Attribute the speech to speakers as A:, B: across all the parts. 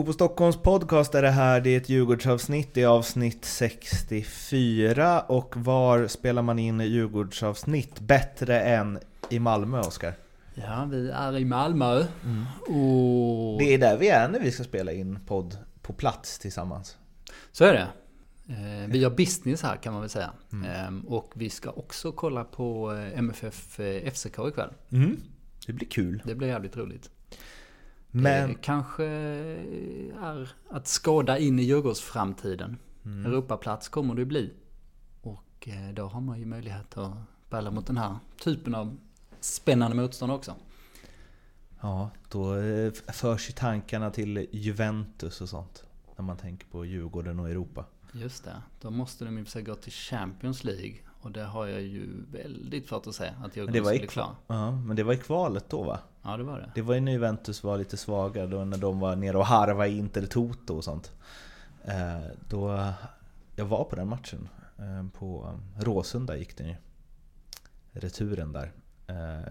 A: Fotboll Stockholms podcast är det här, det är ett Djurgårdsavsnitt, det är avsnitt 64 och var spelar man in Djurgårdsavsnitt bättre än i Malmö, Oskar?
B: Ja, vi är i Malmö mm. och...
A: Det är där vi är när vi ska spela in podd på plats tillsammans.
B: Så är det. Eh, vi har business här kan man väl säga. Mm. Ehm, och vi ska också kolla på eh, MFF eh, FCK ikväll.
A: Mm. Det blir kul.
B: Det blir jävligt roligt. Men... Det kanske är att skåda in i Djurgårdsframtiden. Mm. Europaplats kommer det bli. Och eh, då har man ju möjlighet att balla mot den här typen av spännande motstånd också.
A: Ja, då eh, förs ju tankarna till Juventus och sånt. När man tänker på Djurgården och Europa.
B: Just det. Då måste de ju gå till Champions League. Och det har jag ju väldigt svårt att säga att Djurgården skulle klara.
A: Ja, men det var i kvalet då va?
B: Ja, det var det.
A: Det var ju när Juventus var lite svagare, då när de var nere och harvade i Inter Toto och sånt. Eh, då, jag var på den matchen. Eh, på eh, Råsunda gick den ju. Returen där.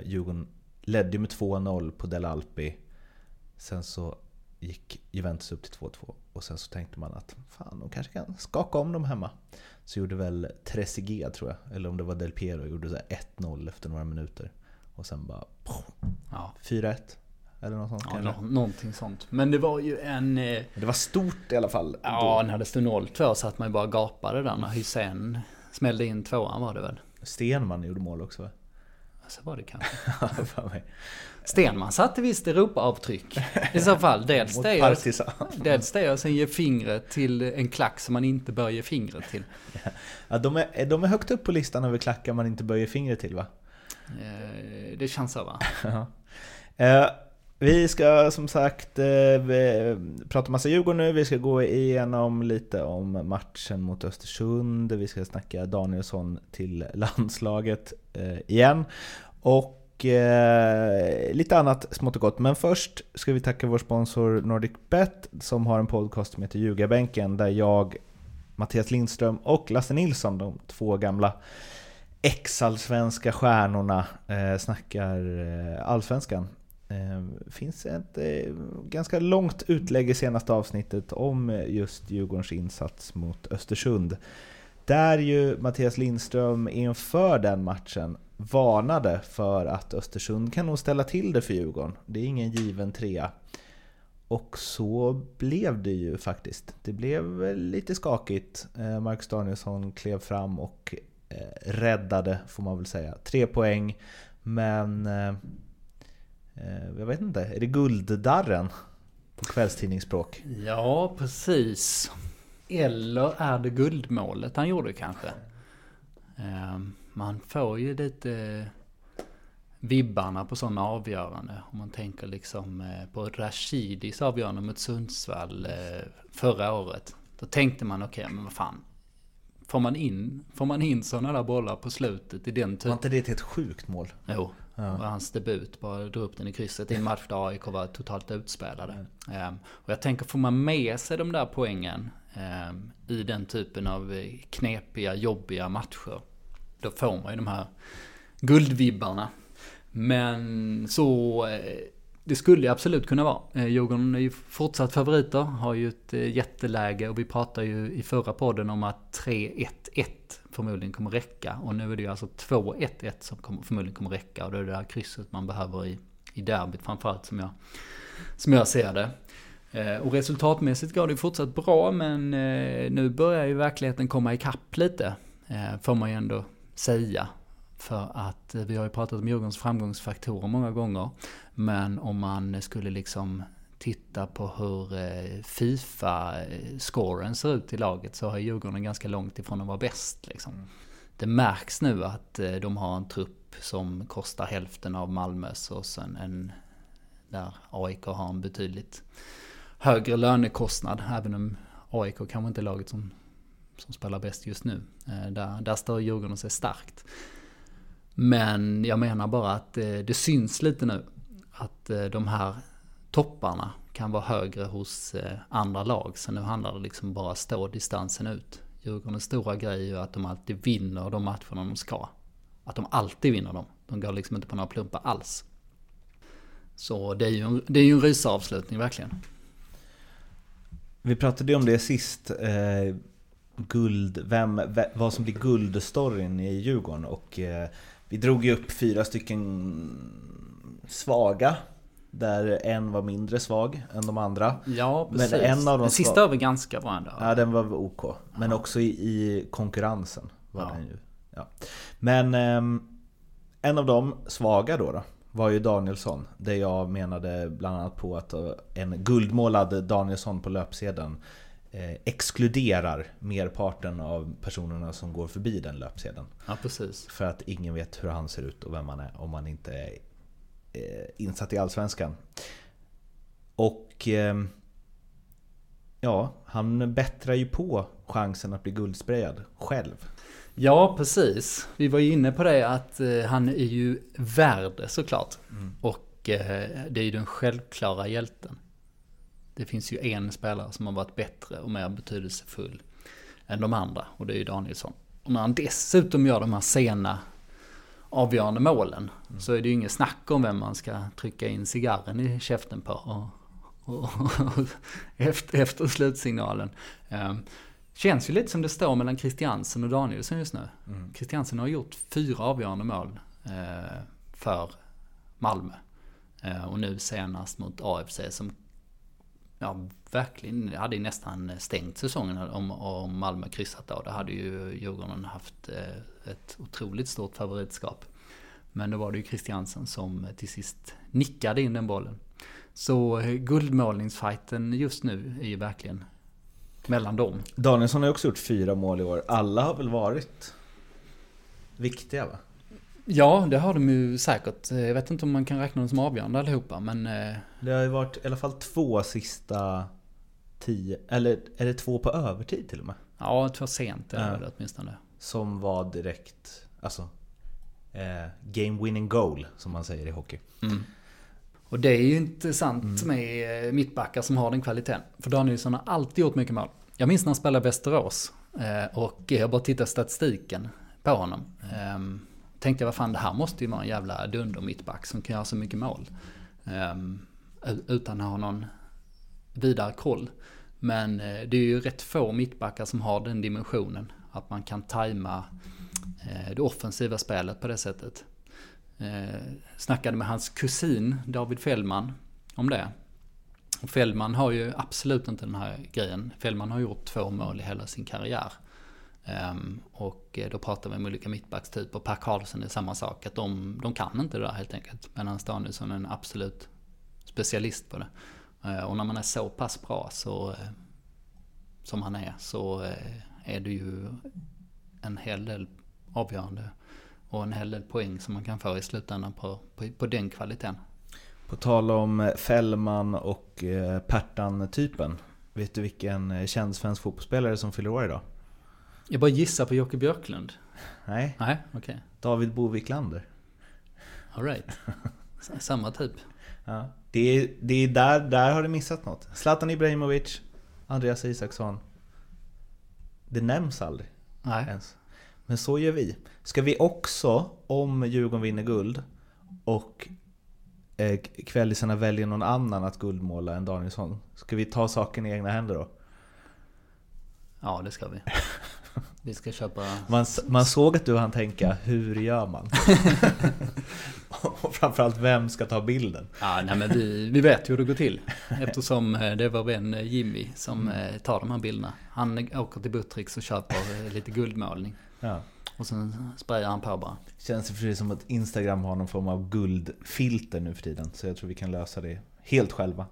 A: Djurgården ledde ju med 2-0 på Del Alpi. Sen så gick Juventus upp till 2-2 och sen så tänkte man att fan, de kanske kan skaka om dem hemma. Så gjorde väl Trezeguet tror jag, eller om det var Del Piero, gjorde 1-0 efter några minuter. Och sen bara ja. 4-1. Eller något sånt
B: ja, kanske? någonting sånt. Men det var ju en... Eh,
A: det var stort i alla fall.
B: Ja, när det stod 0-2 så att man bara gapade där när Hysén smällde in tvåan var det väl.
A: Stenman gjorde mål också va?
B: Så var det kanske. Stenman satte visst Europa-avtryck. I så fall. Dels det, dels det och sen ge fingret till en klack som man inte bör ge fingret till.
A: Ja, de, är, de är högt upp på listan över klackar man inte bör ge fingret till va?
B: Eh, det känns så va?
A: Eh, vi ska som sagt eh, prata massa Djurgården nu. Vi ska gå igenom lite om matchen mot Östersund. Vi ska snacka Danielsson till landslaget igen. Och lite annat smått och gott. Men först ska vi tacka vår sponsor NordicBet som har en podcast som heter Ljugarbänken där jag, Mattias Lindström och Lasse Nilsson, de två gamla ex-allsvenska stjärnorna, eh, snackar eh, allsvenskan. Eh, finns ett eh, ganska långt utlägg i senaste avsnittet om eh, just Djurgårdens insats mot Östersund. Där ju Mattias Lindström inför den matchen varnade för att Östersund kan nog ställa till det för Djurgården. Det är ingen given trea. Och så blev det ju faktiskt. Det blev eh, lite skakigt. Eh, Marcus Danielsson klev fram och eh, räddade, får man väl säga. Tre poäng, men... Eh, eh, jag vet inte, är det gulddarren? På kvällstidningsspråk.
B: Ja, precis. Eller är det guldmålet han gjorde kanske? Eh, man får ju lite eh, vibbarna på sådana avgörande. Om man tänker liksom på Rashidis avgörande mot Sundsvall förra året. Då tänkte man okej, okay, men vad fan. Får man in, får man in sådana där bollar på slutet i den typen?
A: Var inte det ett helt sjukt mål?
B: Jo, ja. var hans debut. Bara drog upp den i krysset i en match där AIK var totalt utspelade. Mm. och jag tänker, får man med sig de där poängen Ehm, i den typen av eh, knepiga, jobbiga matcher. Då får man ju de här guldvibbarna. Men så, eh, det skulle ju absolut kunna vara. Eh, Djurgården är ju fortsatt favoriter, har ju ett eh, jätteläge och vi pratade ju i förra podden om att 3-1-1 förmodligen kommer räcka. Och nu är det ju alltså 2-1-1 som kommer, förmodligen kommer räcka och det är det här krysset man behöver i, i derbyt framförallt som jag, som jag ser det. Eh, och resultatmässigt går det fortsatt bra men eh, nu börjar ju verkligheten komma ikapp lite. Får man ju ändå säga. För att vi har ju pratat om Djurgårdens framgångsfaktorer många gånger. Men om man skulle liksom titta på hur Fifa-scoren ser ut i laget så har Djurgården ganska långt ifrån att vara bäst. Liksom. Mm. Det märks nu att de har en trupp som kostar hälften av Malmös och sen en där AIK har en betydligt högre lönekostnad. Även om AIK kanske inte är laget som, som spelar bäst just nu. Eh, där, där står Djurgården sig starkt. Men jag menar bara att eh, det, syns lite nu. Att eh, de här topparna kan vara högre hos eh, andra lag. Så nu handlar det liksom bara stå distansen ut. Djurgårdens stora grej är ju att de alltid vinner de matcherna de ska. Att de alltid vinner dem. De går liksom inte på några plumpar alls. Så det är ju en, det är ju en rysaravslutning verkligen.
A: Vi pratade ju om det sist. Eh, guld, vem, vem, vad som blir guldstoryn i Djurgården. Och eh, vi drog ju upp fyra stycken svaga. Där en var mindre svag än de andra.
B: Ja,
A: Men
B: precis.
A: en av de
B: Den sista var väl bra ändå.
A: Ja, den var OK. Men också i, i konkurrensen var
B: Ja.
A: den ju. Ja. Men ehm, en av de svaga då, då var ju Danielsson. Där jag menade bland annat på att eh, en guldmålad Danielsson på löpsedeln eh, exkluderar merparten av personerna som går förbi den löpsedeln.
B: Ja, precis.
A: För att ingen vet hur han ser ut och vem han är om man inte är eh, insatt i Allsvenskan. Och ehm, ja, han bättrar ju på chansen att bli guldsprayad själv.
B: Ja, precis. Vi var ju inne på det att eh, han är ju värd såklart. Och eh, det är ju den självklara hjälten. Det finns ju en spelare som har varit bättre och mer betydelsefull än de andra och det är ju Danielsson. Och när han dessutom gör de här sena avgörande målen så är det ju inget snack om vem man ska trycka in cigarren i käften på. Och, och, och, efter, efter slutsignalen. Um, känns ju lite som det står mellan Christiansen och Danielsson just nu. Christiansen har gjort fyra avgörande mål eh, för Malmö. Eh, och nu senast mot AFC som ja, verkligen Det hade ju nästan stängt säsongen om, om Malmö kryssat då. Då hade ju Djurgården haft eh, ett otroligt stort favoritskap. Men då var det ju Christiansen som till sist nickade in den bollen. Så guldmålningsfajten guldmålningsfighten just nu är ju verkligen mellan dem.
A: Danielsson har ju också gjort fyra mål i år. Alla har väl varit viktiga va?
B: Ja, det har de ju säkert. Jag vet inte om man kan räkna dem som avgörande allihopa, men eh,
A: Det har ju varit i alla fall två sista tio, eller är det två på övertid till och med?
B: ja, var sent är
A: Ja.
B: det åtminstone.
A: Som var direkt, alltså eh, Game winning goal som man säger i hockey.
B: Mm. Och det är ju intressant med eh, mittbackar som har den kvaliteten. För Danielsson har alltid gjort mycket mål. Jag minns när han spelade i Västerås. eh, Och jag bara tittade statistiken på honom. Tänkte jag, vad fan det här måste ju vara en jävla dunder mittback som kan göra så mycket mål. Um, Utan att ha någon vidare koll. Men eh, det är ju rätt få mittbackar som har den dimensionen. Att man kan tajma eh, det offensiva spelet på det sättet. Eh, snackade med hans kusin David Fällman om det. Och Fällman har ju absolut inte den här grejen. Fällman har gjort två mål i hela sin karriär. Um, och eh, då pratar vi om olika mittbackstyper. Per Karlsson är samma sak. Att de, de kan inte det där helt enkelt. Medan Danielsson är en absolut specialist på det. Uh, och när man är så pass bra så, uh, som han är så uh, är det ju en hel del avgörande och en hel del poäng som man kan få i slutändan på, på, på den kvaliteten.
A: På tal om Fällman och Pertan-typen. Vet du vilken känd svensk fotbollsspelare som fyller år idag?
B: Jag bara gissar på Jocke Björklund.
A: Nej,
B: Nej, okej.
A: David Bo Wiklander.
B: Alright. Samma typ.
A: Ja. Det är, det är där, där har du missat något. Zlatan Ibrahimovic, Andreas Isaksson. Det nämns aldrig
B: Nej.
A: ens. Men så gör vi. Ska vi också, om Djurgården vinner guld och eh, kvällisarna väljer någon annan att guldmåla än Danielsson. Ska vi ta saken i egna händer då?
B: Ja, det ska vi. Vi ska köpa...
A: Man, man såg att du hann tänka, hur gör man? och framförallt, vem ska ta bilden?
B: Ja, nej men vi, vi vet ju hur det går till. Eftersom eh, det var vän eh, Jimmy som eh, tar de här bilderna. Han åker till Buttricks och köper lite guldmålning.
A: Ja.
B: Och sen sprayar han på bara.
A: Känns det sig som att Instagram har någon form av guldfilter nu för tiden. Så jag tror vi kan lösa det helt själva.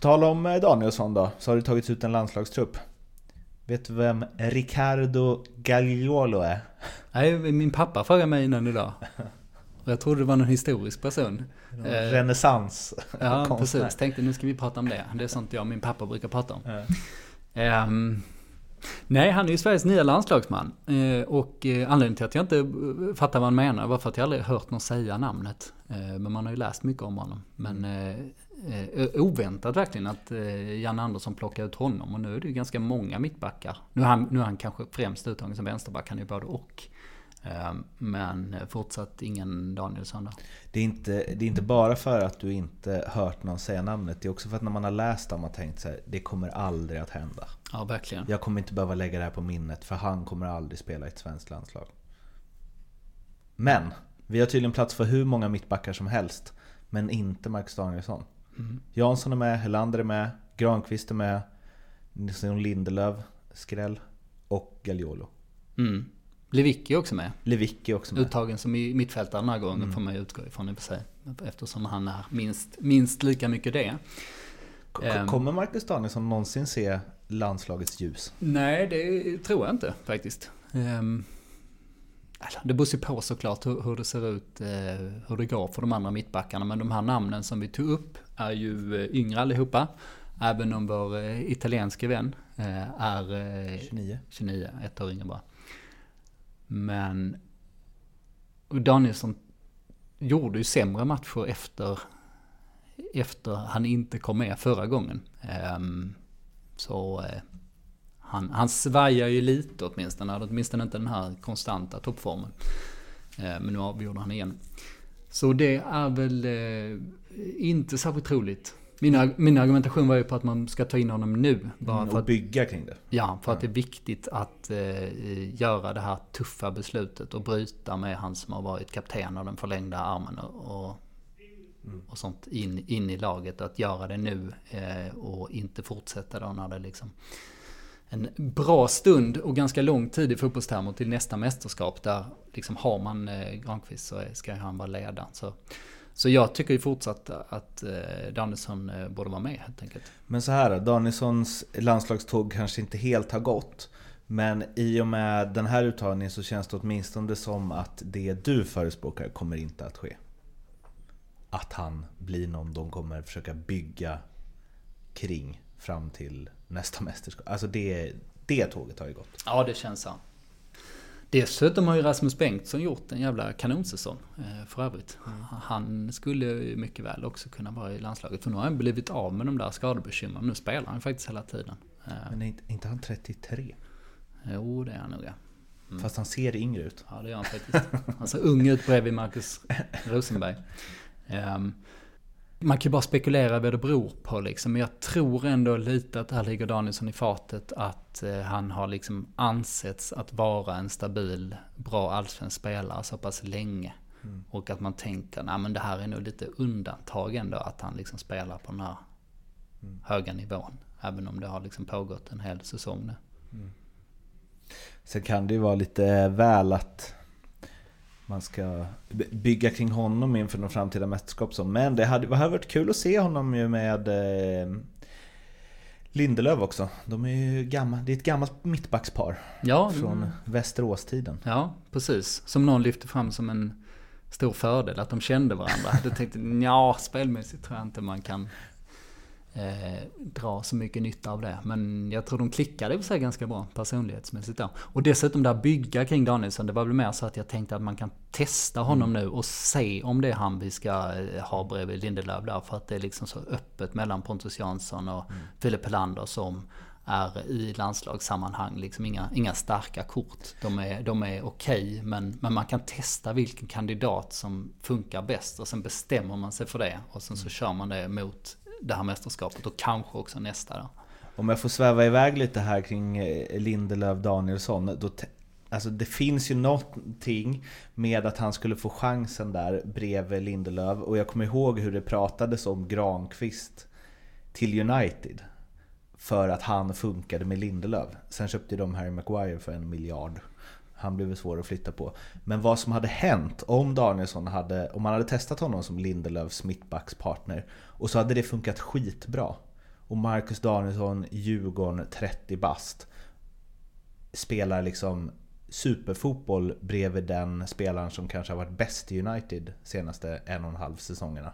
A: På tal om eh, Danielsson då, så har det tagits ut en landslagstrupp. Vet du vem Ricardo Gagliolo är?
B: Nej, min pappa frågade mig innan idag. Och jag trodde det var någon historisk person. Eh,
A: Renässans
B: Ja,
A: konstnär.
B: precis. Tänkte nu ska vi prata om det. Det är sånt jag och min pappa brukar prata om.
A: Ja.
B: Ehm, nej, han är ju Sveriges nya landslagsman. Eh, och anledningen till att jag inte fattar vad han menar var för att jag aldrig hört någon säga namnet. Men man har ju läst mycket om honom. Men eh, oväntat verkligen att eh, Janne Andersson plockar ut honom. Och nu är det ju ganska många mittbackar. Nu är han, nu är han kanske främst uttagen som vänsterback, han är ju både och. Eh, men fortsatt ingen Danielsson då.
A: Det är, inte, det är inte bara för att du inte hört någon säga namnet. Det är också för att när man har läst det har tänkt så här, det kommer aldrig att hända.
B: Ja, verkligen.
A: Jag kommer inte behöva lägga det här på minnet för han kommer aldrig spela i ett svenskt landslag. Men, vi har tydligen plats för hur många mittbackar som helst. Men inte Marcus Danielsson. Mm. Jansson är med, Helander är med, Granqvist är med, Nilsson Lindelöf, skräll, och Gagliolo.
B: Mm. Lewicki är också med.
A: Lewicki också med.
B: Uttagen som i mittfältare den här gången mm. får man utgå ifrån i och för sig. Eftersom han är minst, minst lika mycket det.
A: Ehm. Kommer Marcus Danielsson någonsin se landslagets ljus?
B: Nej, det tror jag inte faktiskt. Um, det beror ju på såklart hur, hur, det ser ut, eh, hur det går för de andra mittbackarna. Men de här namnen som vi tog upp är ju eh, yngre allihopa. Även om vår eh, italienske vän är
A: 29.
B: 29, ett år yngre bara. Men Danielsson gjorde ju sämre matcher efter, efter han inte kom med förra gången. Um, så uh, han, han svajar ju lite åtminstone. Han hade åtminstone inte den här konstanta toppformen. Uh, men nu avgjorde han igen. Så det är väl uh, inte särskilt troligt. Min, min argumentation var ju på att man ska ta in honom nu.
A: Bara mm,
B: för
A: att, bygga kring det.
B: Ja, för att det är viktigt att eh, göra det här tuffa beslutet och bryta med han som har varit kapten och den förlängda armen och, och, mm. och sånt in, in i laget. Att göra det nu eh, och inte fortsätta då när det liksom en bra stund och ganska lång tid i fotbollstermer till nästa mästerskap. Där liksom har man eh, Granqvist så ska han vara ledaren. Så så jag tycker ju fortsatt att eh, Danielsson eh, borde vara med helt enkelt.
A: Men så här Danielssons landslagståg kanske inte helt har gått. Men i och med den här uttagningen så känns det åtminstone som att det du förespråkar kommer inte att ske. Att han blir någon de kommer försöka bygga kring fram till nästa mästerskap. Alltså det, det tåget har ju gått.
B: Ja, det känns så. Dessutom har ju Rasmus Bengtsson gjort en jävla kanonsäsong eh, för övrigt. Mm. Han skulle ju mycket väl också kunna vara i landslaget. För nu har han blivit av med de där skadebekymren. Nu spelar han faktiskt hela tiden.
A: Eh. Men är inte han 33?
B: Jo, det är han nog ja.
A: Mm. Fast han ser yngre ut.
B: Ja, det gör han faktiskt. Han ser ung ut bredvid Marcus Rosenberg. Um, man kan ju bara spekulera vad det beror på liksom. Men jag tror ändå lite att här ligger Danielsson i fatet. Att eh, han har liksom ansetts att vara en stabil, bra allsvensk spelare så pass länge. Mm. Och att man tänker, nej men det här är nog lite undantag ändå. Att han liksom spelar på den här mm. höga nivån. Även om det har liksom pågått en hel säsong nu. Mm.
A: Sen kan det ju vara lite väl att man ska bygga kring honom inför någon framtida mästerskap. Men det hade, det hade varit kul att se honom ju med eh, Lindelöf också. De är ju gamla, det är ett gammalt mittbackspar. Ja, från mm. Västeråstiden.
B: Ja, precis. Som någon lyfte fram som en stor fördel, att de kände varandra. Jag tänkte, ja, spelmässigt tror jag inte man kan eh, dra så mycket nytta av det. Men jag tror de klickade för sig ganska bra personlighetsmässigt då. Och dessutom där bygga kring Danielsson, det var väl mer så att jag tänkte att man kan testa honom mm. nu och se om det är han vi ska eh, ha bredvid Lindelöf där. För att det är liksom så öppet mellan Pontus Jansson och mm. Filip Helander som är i landslagssammanhang liksom inga, inga starka kort. De är, de är okej, okay, men, men man kan testa vilken kandidat som funkar bäst och sen bestämmer man sig för det och sen så mm. kör man det mot det här mästerskapet och kanske också nästa. Då.
A: Om jag får sväva iväg lite här kring eh, Lindelöf Danielsson. Då Alltså det finns ju någonting med att han skulle få chansen där bredvid Lindelöf. Och jag kommer ihåg hur det pratades om Granqvist till United. För att han funkade med Lindelöf. Sen köpte de Harry Maguire för en miljard. Han blev svår att flytta på. Men vad som hade hänt om Danielsson hade, om man hade testat honom som Lindelöfs mittbackspartner och så hade det funkat skitbra. Och Marcus Danielsson, Djurgården, 30 bast spelar liksom superfotboll bredvid den spelaren som kanske har varit bäst i United senaste en och en halv säsongerna.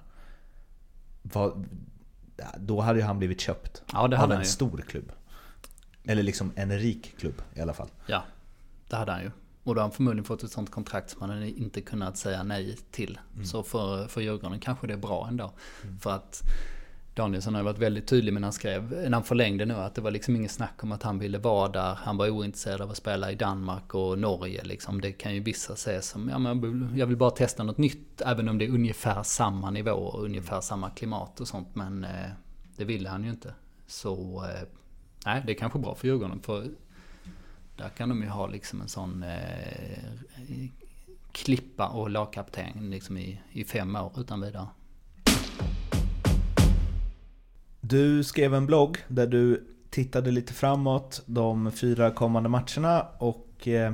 A: Då hade han blivit köpt
B: ja, det hade
A: av en stor klubb. Eller liksom en rik klubb i alla fall.
B: Ja, det hade han ju. Och då har han förmodligen fått ett sånt kontrakt som han inte kunnat säga nej till. Mm. Så för, för Djurgården kanske det är bra ändå. Mm. För att Danielsson har varit väldigt tydlig när han skrev, när han förlängde nu, att det var liksom ingen snack om att han ville vara där. Han var ointresserad av att spela i Danmark och Norge liksom. Det kan ju vissa se som, ja men jag vill bara testa något nytt, även om det är ungefär samma nivå och ungefär samma klimat och sånt. Men eh, det ville han ju inte. Så, eh, nej, det är kanske bra för Djurgården. För där kan de ju ha liksom en sån eh, klippa och lagkapten liksom i, i fem år utan vidare.
A: Du skrev en blogg där du tittade lite framåt de fyra kommande matcherna och eh,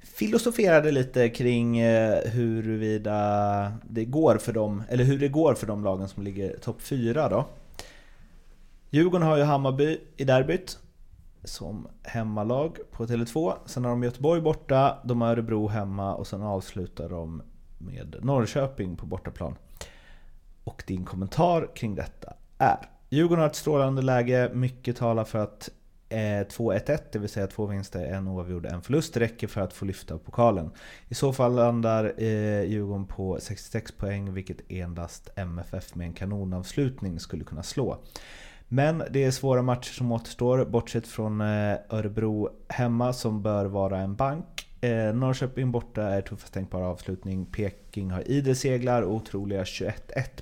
A: filosoferade lite kring eh, huruvida det går för dem, eller hur det går för de lagen som ligger topp fyra då. Djurgården har ju Hammarby i derbyt som hemmalag på Tele2. Sen har de Göteborg borta, de har Örebro hemma och sen avslutar de med Norrköping på bortaplan. Och din kommentar kring detta är Djurgården har ett strålande läge, mycket talar för att eh, 2-1-1, det vill säga två vinster, en oavgjord, en förlust räcker för att få lyfta pokalen. I så fall landar eh, Djurgården på 66 poäng, vilket endast MFF med en kanonavslutning skulle kunna slå. Men det är svåra matcher som återstår, bortsett från eh, Örebro hemma som bör vara en bank. Eh, Norrköping borta är tuffast tänkbara avslutning. Peking har idel seglar och otroliga 21-1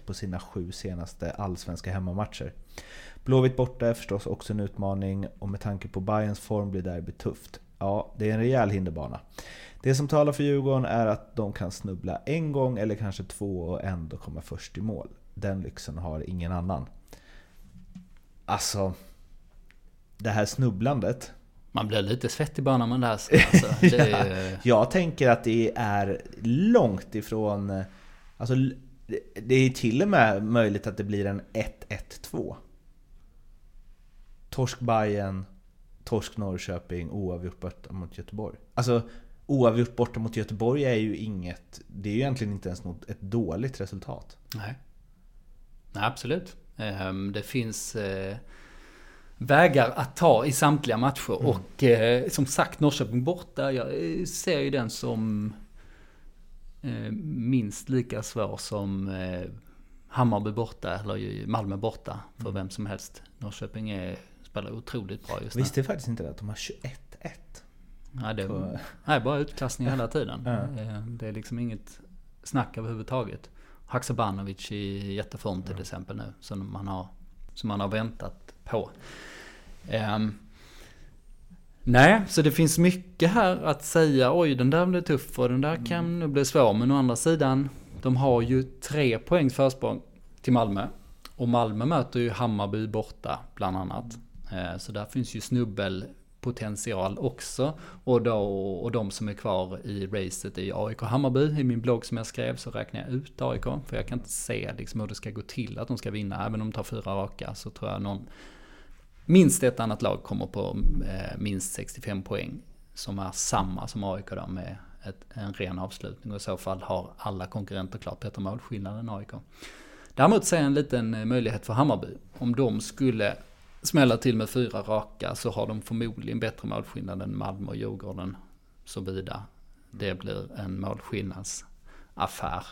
A: på sina sju senaste allsvenska hemmamatcher. Blåvitt borta är förstås också en utmaning och med tanke på Bayerns form blir derbyt tufft. Ja, det är en rejäl hinderbana. Det som talar för Djurgården är att de kan snubbla en gång eller kanske två och ändå komma först i mål. Den lyxen har ingen annan. Alltså, det här snubblandet.
B: Man blir lite svettig bara när man läser. Alltså,
A: är... Jag tänker att det är långt ifrån... Alltså, det är till och med möjligt att det blir en 1-1-2. Torsk Bayern, torsk Norrköping, oavgjort borta mot Göteborg. Alltså oavgjort borta mot Göteborg är ju inget... Det är ju egentligen inte ens något, ett dåligt resultat.
B: Nej. Nej, absolut. Ehm, det finns eh, vägar att ta i samtliga matcher. Mm. Och eh, som sagt, Norrköping borta, jag eh, ser ju den som minst lika svår som Hammarby borta eller Malmö borta för mm. vem som helst. Norrköping är, spelar otroligt bra just
A: nu. Visste faktiskt inte det att de har 21-1.
B: Nej, det är bara utklassning hela tiden. Mm. Det är liksom inget snack överhuvudtaget. Haksabanovic i jätteform till exempel nu. Som man har, som man har väntat på. Um, nej, så det finns mycket här att säga. Oj, den där blir tuff och den där kan nu bli svår. Men å andra sidan, de har ju tre poängs försprång till Malmö. Och Malmö möter ju Hammarby borta, bland annat. Eh, så där finns ju snubbel potential också. Och, då, och de som är kvar i racet i AIK Hammarby. I min blogg som jag skrev så räknar jag ut AIK. För jag kan inte se liksom hur det ska gå till att de ska vinna. Även om de tar fyra raka så tror jag någon minst ett annat lag kommer på eh, minst 65 poäng. Som är samma som AIK då med ett, en ren avslutning. Och i så fall har alla konkurrenter klart bättre målskillnad än AIK. Däremot ser jag en liten eh, möjlighet för Hammarby. Om de skulle smälla till med fyra raka så har de förmodligen bättre målskillnad än Malmö och Djurgården. Såvida det blir en målskillnadsaffär.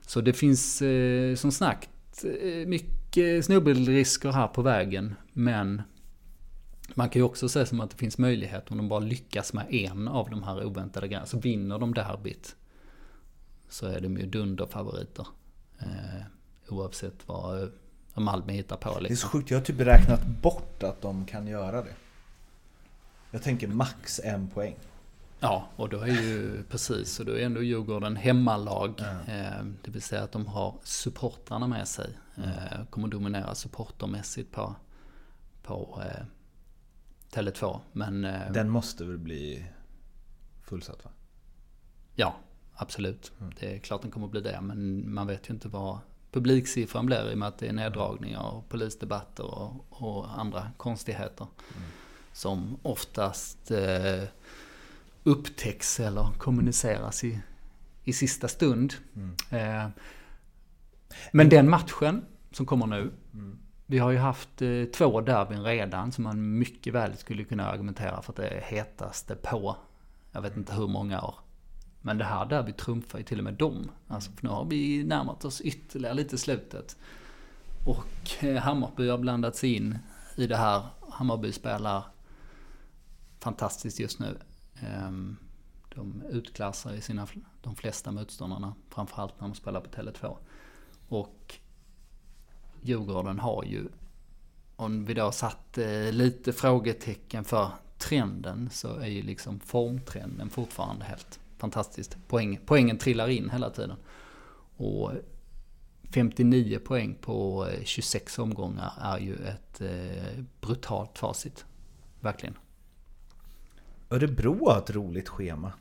B: Så det finns eh, som sagt eh, mycket snubbelrisker här på vägen. Men man kan ju också säga som att det finns möjlighet om de bara lyckas med en av de här oväntade grejerna. Så vinner de derbyt. Så är de ju dunderfavoriter. Eh, oavsett vad Malmö hittar på. Liksom.
A: Det är så liksom. sjukt, jag har typ räknat bort att de kan göra det. Jag tänker max en poäng.
B: Ja, och då är ju precis, och då är ändå Djurgården hemmalag. Mm. det vill säga att de har supportrarna med sig. Mm. kommer dominera supportermässigt på, på eh, Tele2. Men, eh,
A: Den måste väl bli fullsatt va?
B: Ja, absolut. Mm. Det är klart den kommer bli det. Men man vet ju inte vad publiksiffran blir i och med att det är neddragningar och polisdebatter och, och andra konstigheter. Mm. Som oftast eh, upptäcks eller kommuniceras i, i sista stund. Mm. Eh, men den matchen som kommer nu. Mm. Vi har ju haft eh, två derbyn redan som man mycket väl skulle kunna argumentera för att det är hetaste på, jag vet inte hur många år. Men det här derbyt trumfar ju till och med dem. Alltså, för nu har vi närmat oss ytterligare lite slutet. Och eh, Hammarby har blandats in i det här. Hammarby spelar fantastiskt just nu. Ehm, de utklassar i sina, de flesta motståndarna, framförallt när de spelar på Tele2. Och Djurgården har ju, om vi då satt eh, lite frågetecken för trenden, så är ju liksom formtrenden fortfarande helt fantastiskt. Poäng, poängen trillar in hela tiden. Och 59 poäng på 26 eh, omgångar är ju ett eh, brutalt facit. Verkligen.
A: Örebro har ett roligt schema.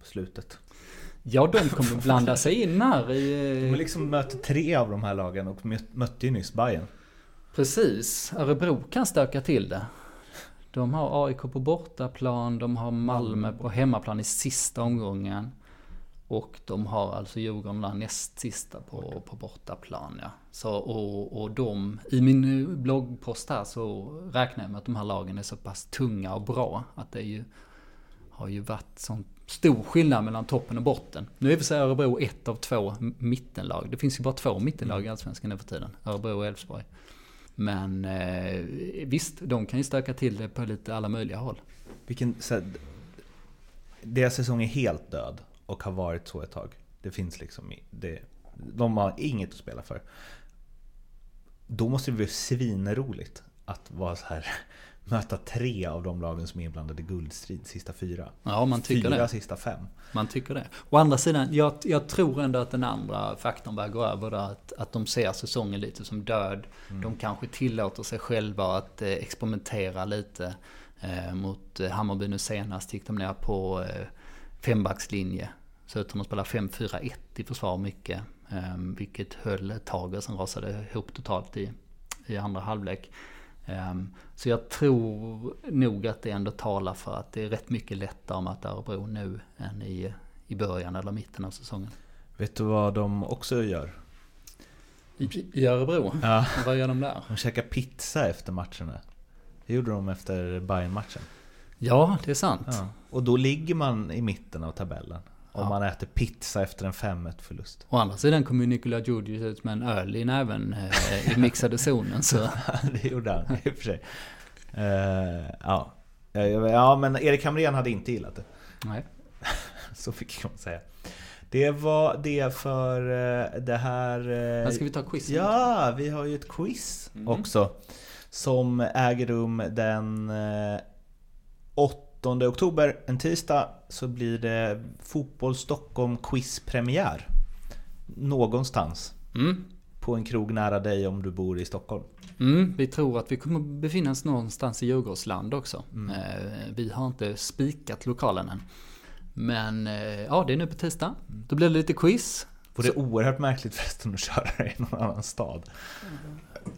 A: På slutet.
B: Ja, de kommer blanda sig in här
A: i... De liksom möter tre av de här lagen och mötte ju nyss Bayern.
B: Precis. Örebro kan stöka till det. De har AIK på bortaplan, de har Malmö på hemmaplan i sista omgången. Och de har alltså Djurgården näst sista på, på bortaplan. Ja. Så, och, och de, i min bloggpost här så räknar jag med att de här lagen är så pass tunga och bra. Att det ju, har ju varit sån stor skillnad mellan toppen och botten. Nu är vi så Örebro ett av två mittenlag. Det finns ju bara två mittenlag i Allsvenskan nu för tiden. Örebro och Elfsborg. Men eh, visst, de kan ju stöka till det på lite alla möjliga håll.
A: Vilken, så här, deras säsong är helt död och har varit så ett tag. Det finns liksom, det, de har inget att spela för. Då måste det bli svinroligt att vara så här möta tre av de lagen som är inblandade i guldstrid sista fyra.
B: Ja, man tycker
A: fyra
B: det.
A: sista fem.
B: Man tycker det. Å andra sidan, jag, jag tror ändå att den andra faktorn väger över där. Att, att de ser säsongen lite som död. Mm. De kanske tillåter sig själva att eh, experimentera lite. Eh, mot eh, Hammarby nu senast gick de ner på eh, fembackslinje. Så ut som att spela 5-4-1 i försvar mycket. Eh, vilket höll ett tag och sen rasade ihop totalt i, i andra halvlek. Um, så jag tror nog att det ändå talar för att det är rätt mycket lättare att möta Örebro nu än i, i början eller mitten av säsongen.
A: Vet du vad de också gör?
B: I, i Örebro?
A: Ja.
B: Vad gör de där?
A: De käkar pizza efter matcherna. Det gjorde de efter bayern matchen
B: Ja, det är sant.
A: Ja. Och då ligger man i mitten av tabellen. Om ja. man äter pizza efter en 5-1 förlust.
B: Å andra sidan kom ju Nikola Djurdjic ut med en öl i näven eh, i mixade zonen. Så.
A: det gjorde han i och för sig. Uh, ja. ja, men Erik Hamrén hade inte gillat det.
B: Nej.
A: så fick man säga. Det var det för uh, det här... Uh,
B: ska vi ta quiz?
A: Ja, vi har ju ett quiz mm. också. Som äger rum den 8 oktober, en tisdag, så blir det Fotboll Stockholm Quiz-premiär. Någonstans.
B: Mm.
A: På en krog nära dig om du bor i Stockholm.
B: Mm, vi tror att vi kommer befinna oss någonstans i Djurgårdsland också. Mm. Eh, vi har inte spikat lokalen än. Men eh, ja, det är nu på tisdag. Då blir det lite quiz.
A: Vore det oerhört märkligt förresten att köra i någon annan stad.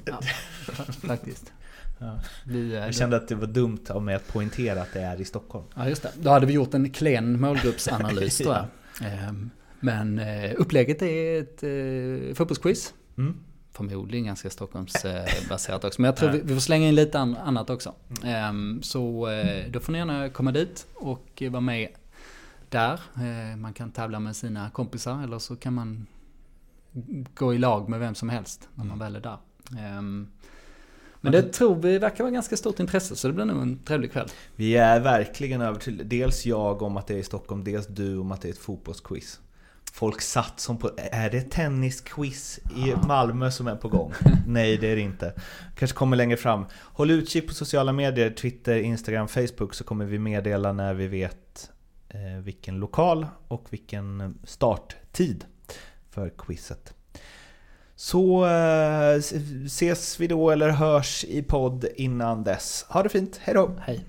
B: Ja, faktiskt.
A: Ja. Vi, jag kände att det var dumt av mig att poängtera att det är i Stockholm.
B: Ja, just det. Då hade vi gjort en klen målgruppsanalys tror jag. Ehm, men eh, upplägget är ett eh, fotbollsquiz.
A: Mm.
B: Förmodligen ganska Stockholmsbaserat också. Men jag tror vi, vi får slänga in lite annat också. Mm. Så eh, då får ni gärna komma dit och vara med där. Man kan tävla med sina kompisar eller så kan man gå i lag med vem som helst när man mm. väl är där. Men det tror vi verkar vara ganska stort intresse så det blir nog en trevlig kväll.
A: Vi är verkligen över till dels jag om att det är i Stockholm, dels du om att det är ett fotbollsquiz. Folk satt som på, är det tennisquiz i Malmö som är på gång? Nej det är det inte. Kanske kommer längre fram. Håll utkik på sociala medier, Twitter, Instagram, Facebook så kommer vi meddela när vi vet eh, vilken lokal och vilken starttid för quizet. Så eh, ses vi då eller hörs i podd innan dess. Ha det fint, hejdå!
B: Hej!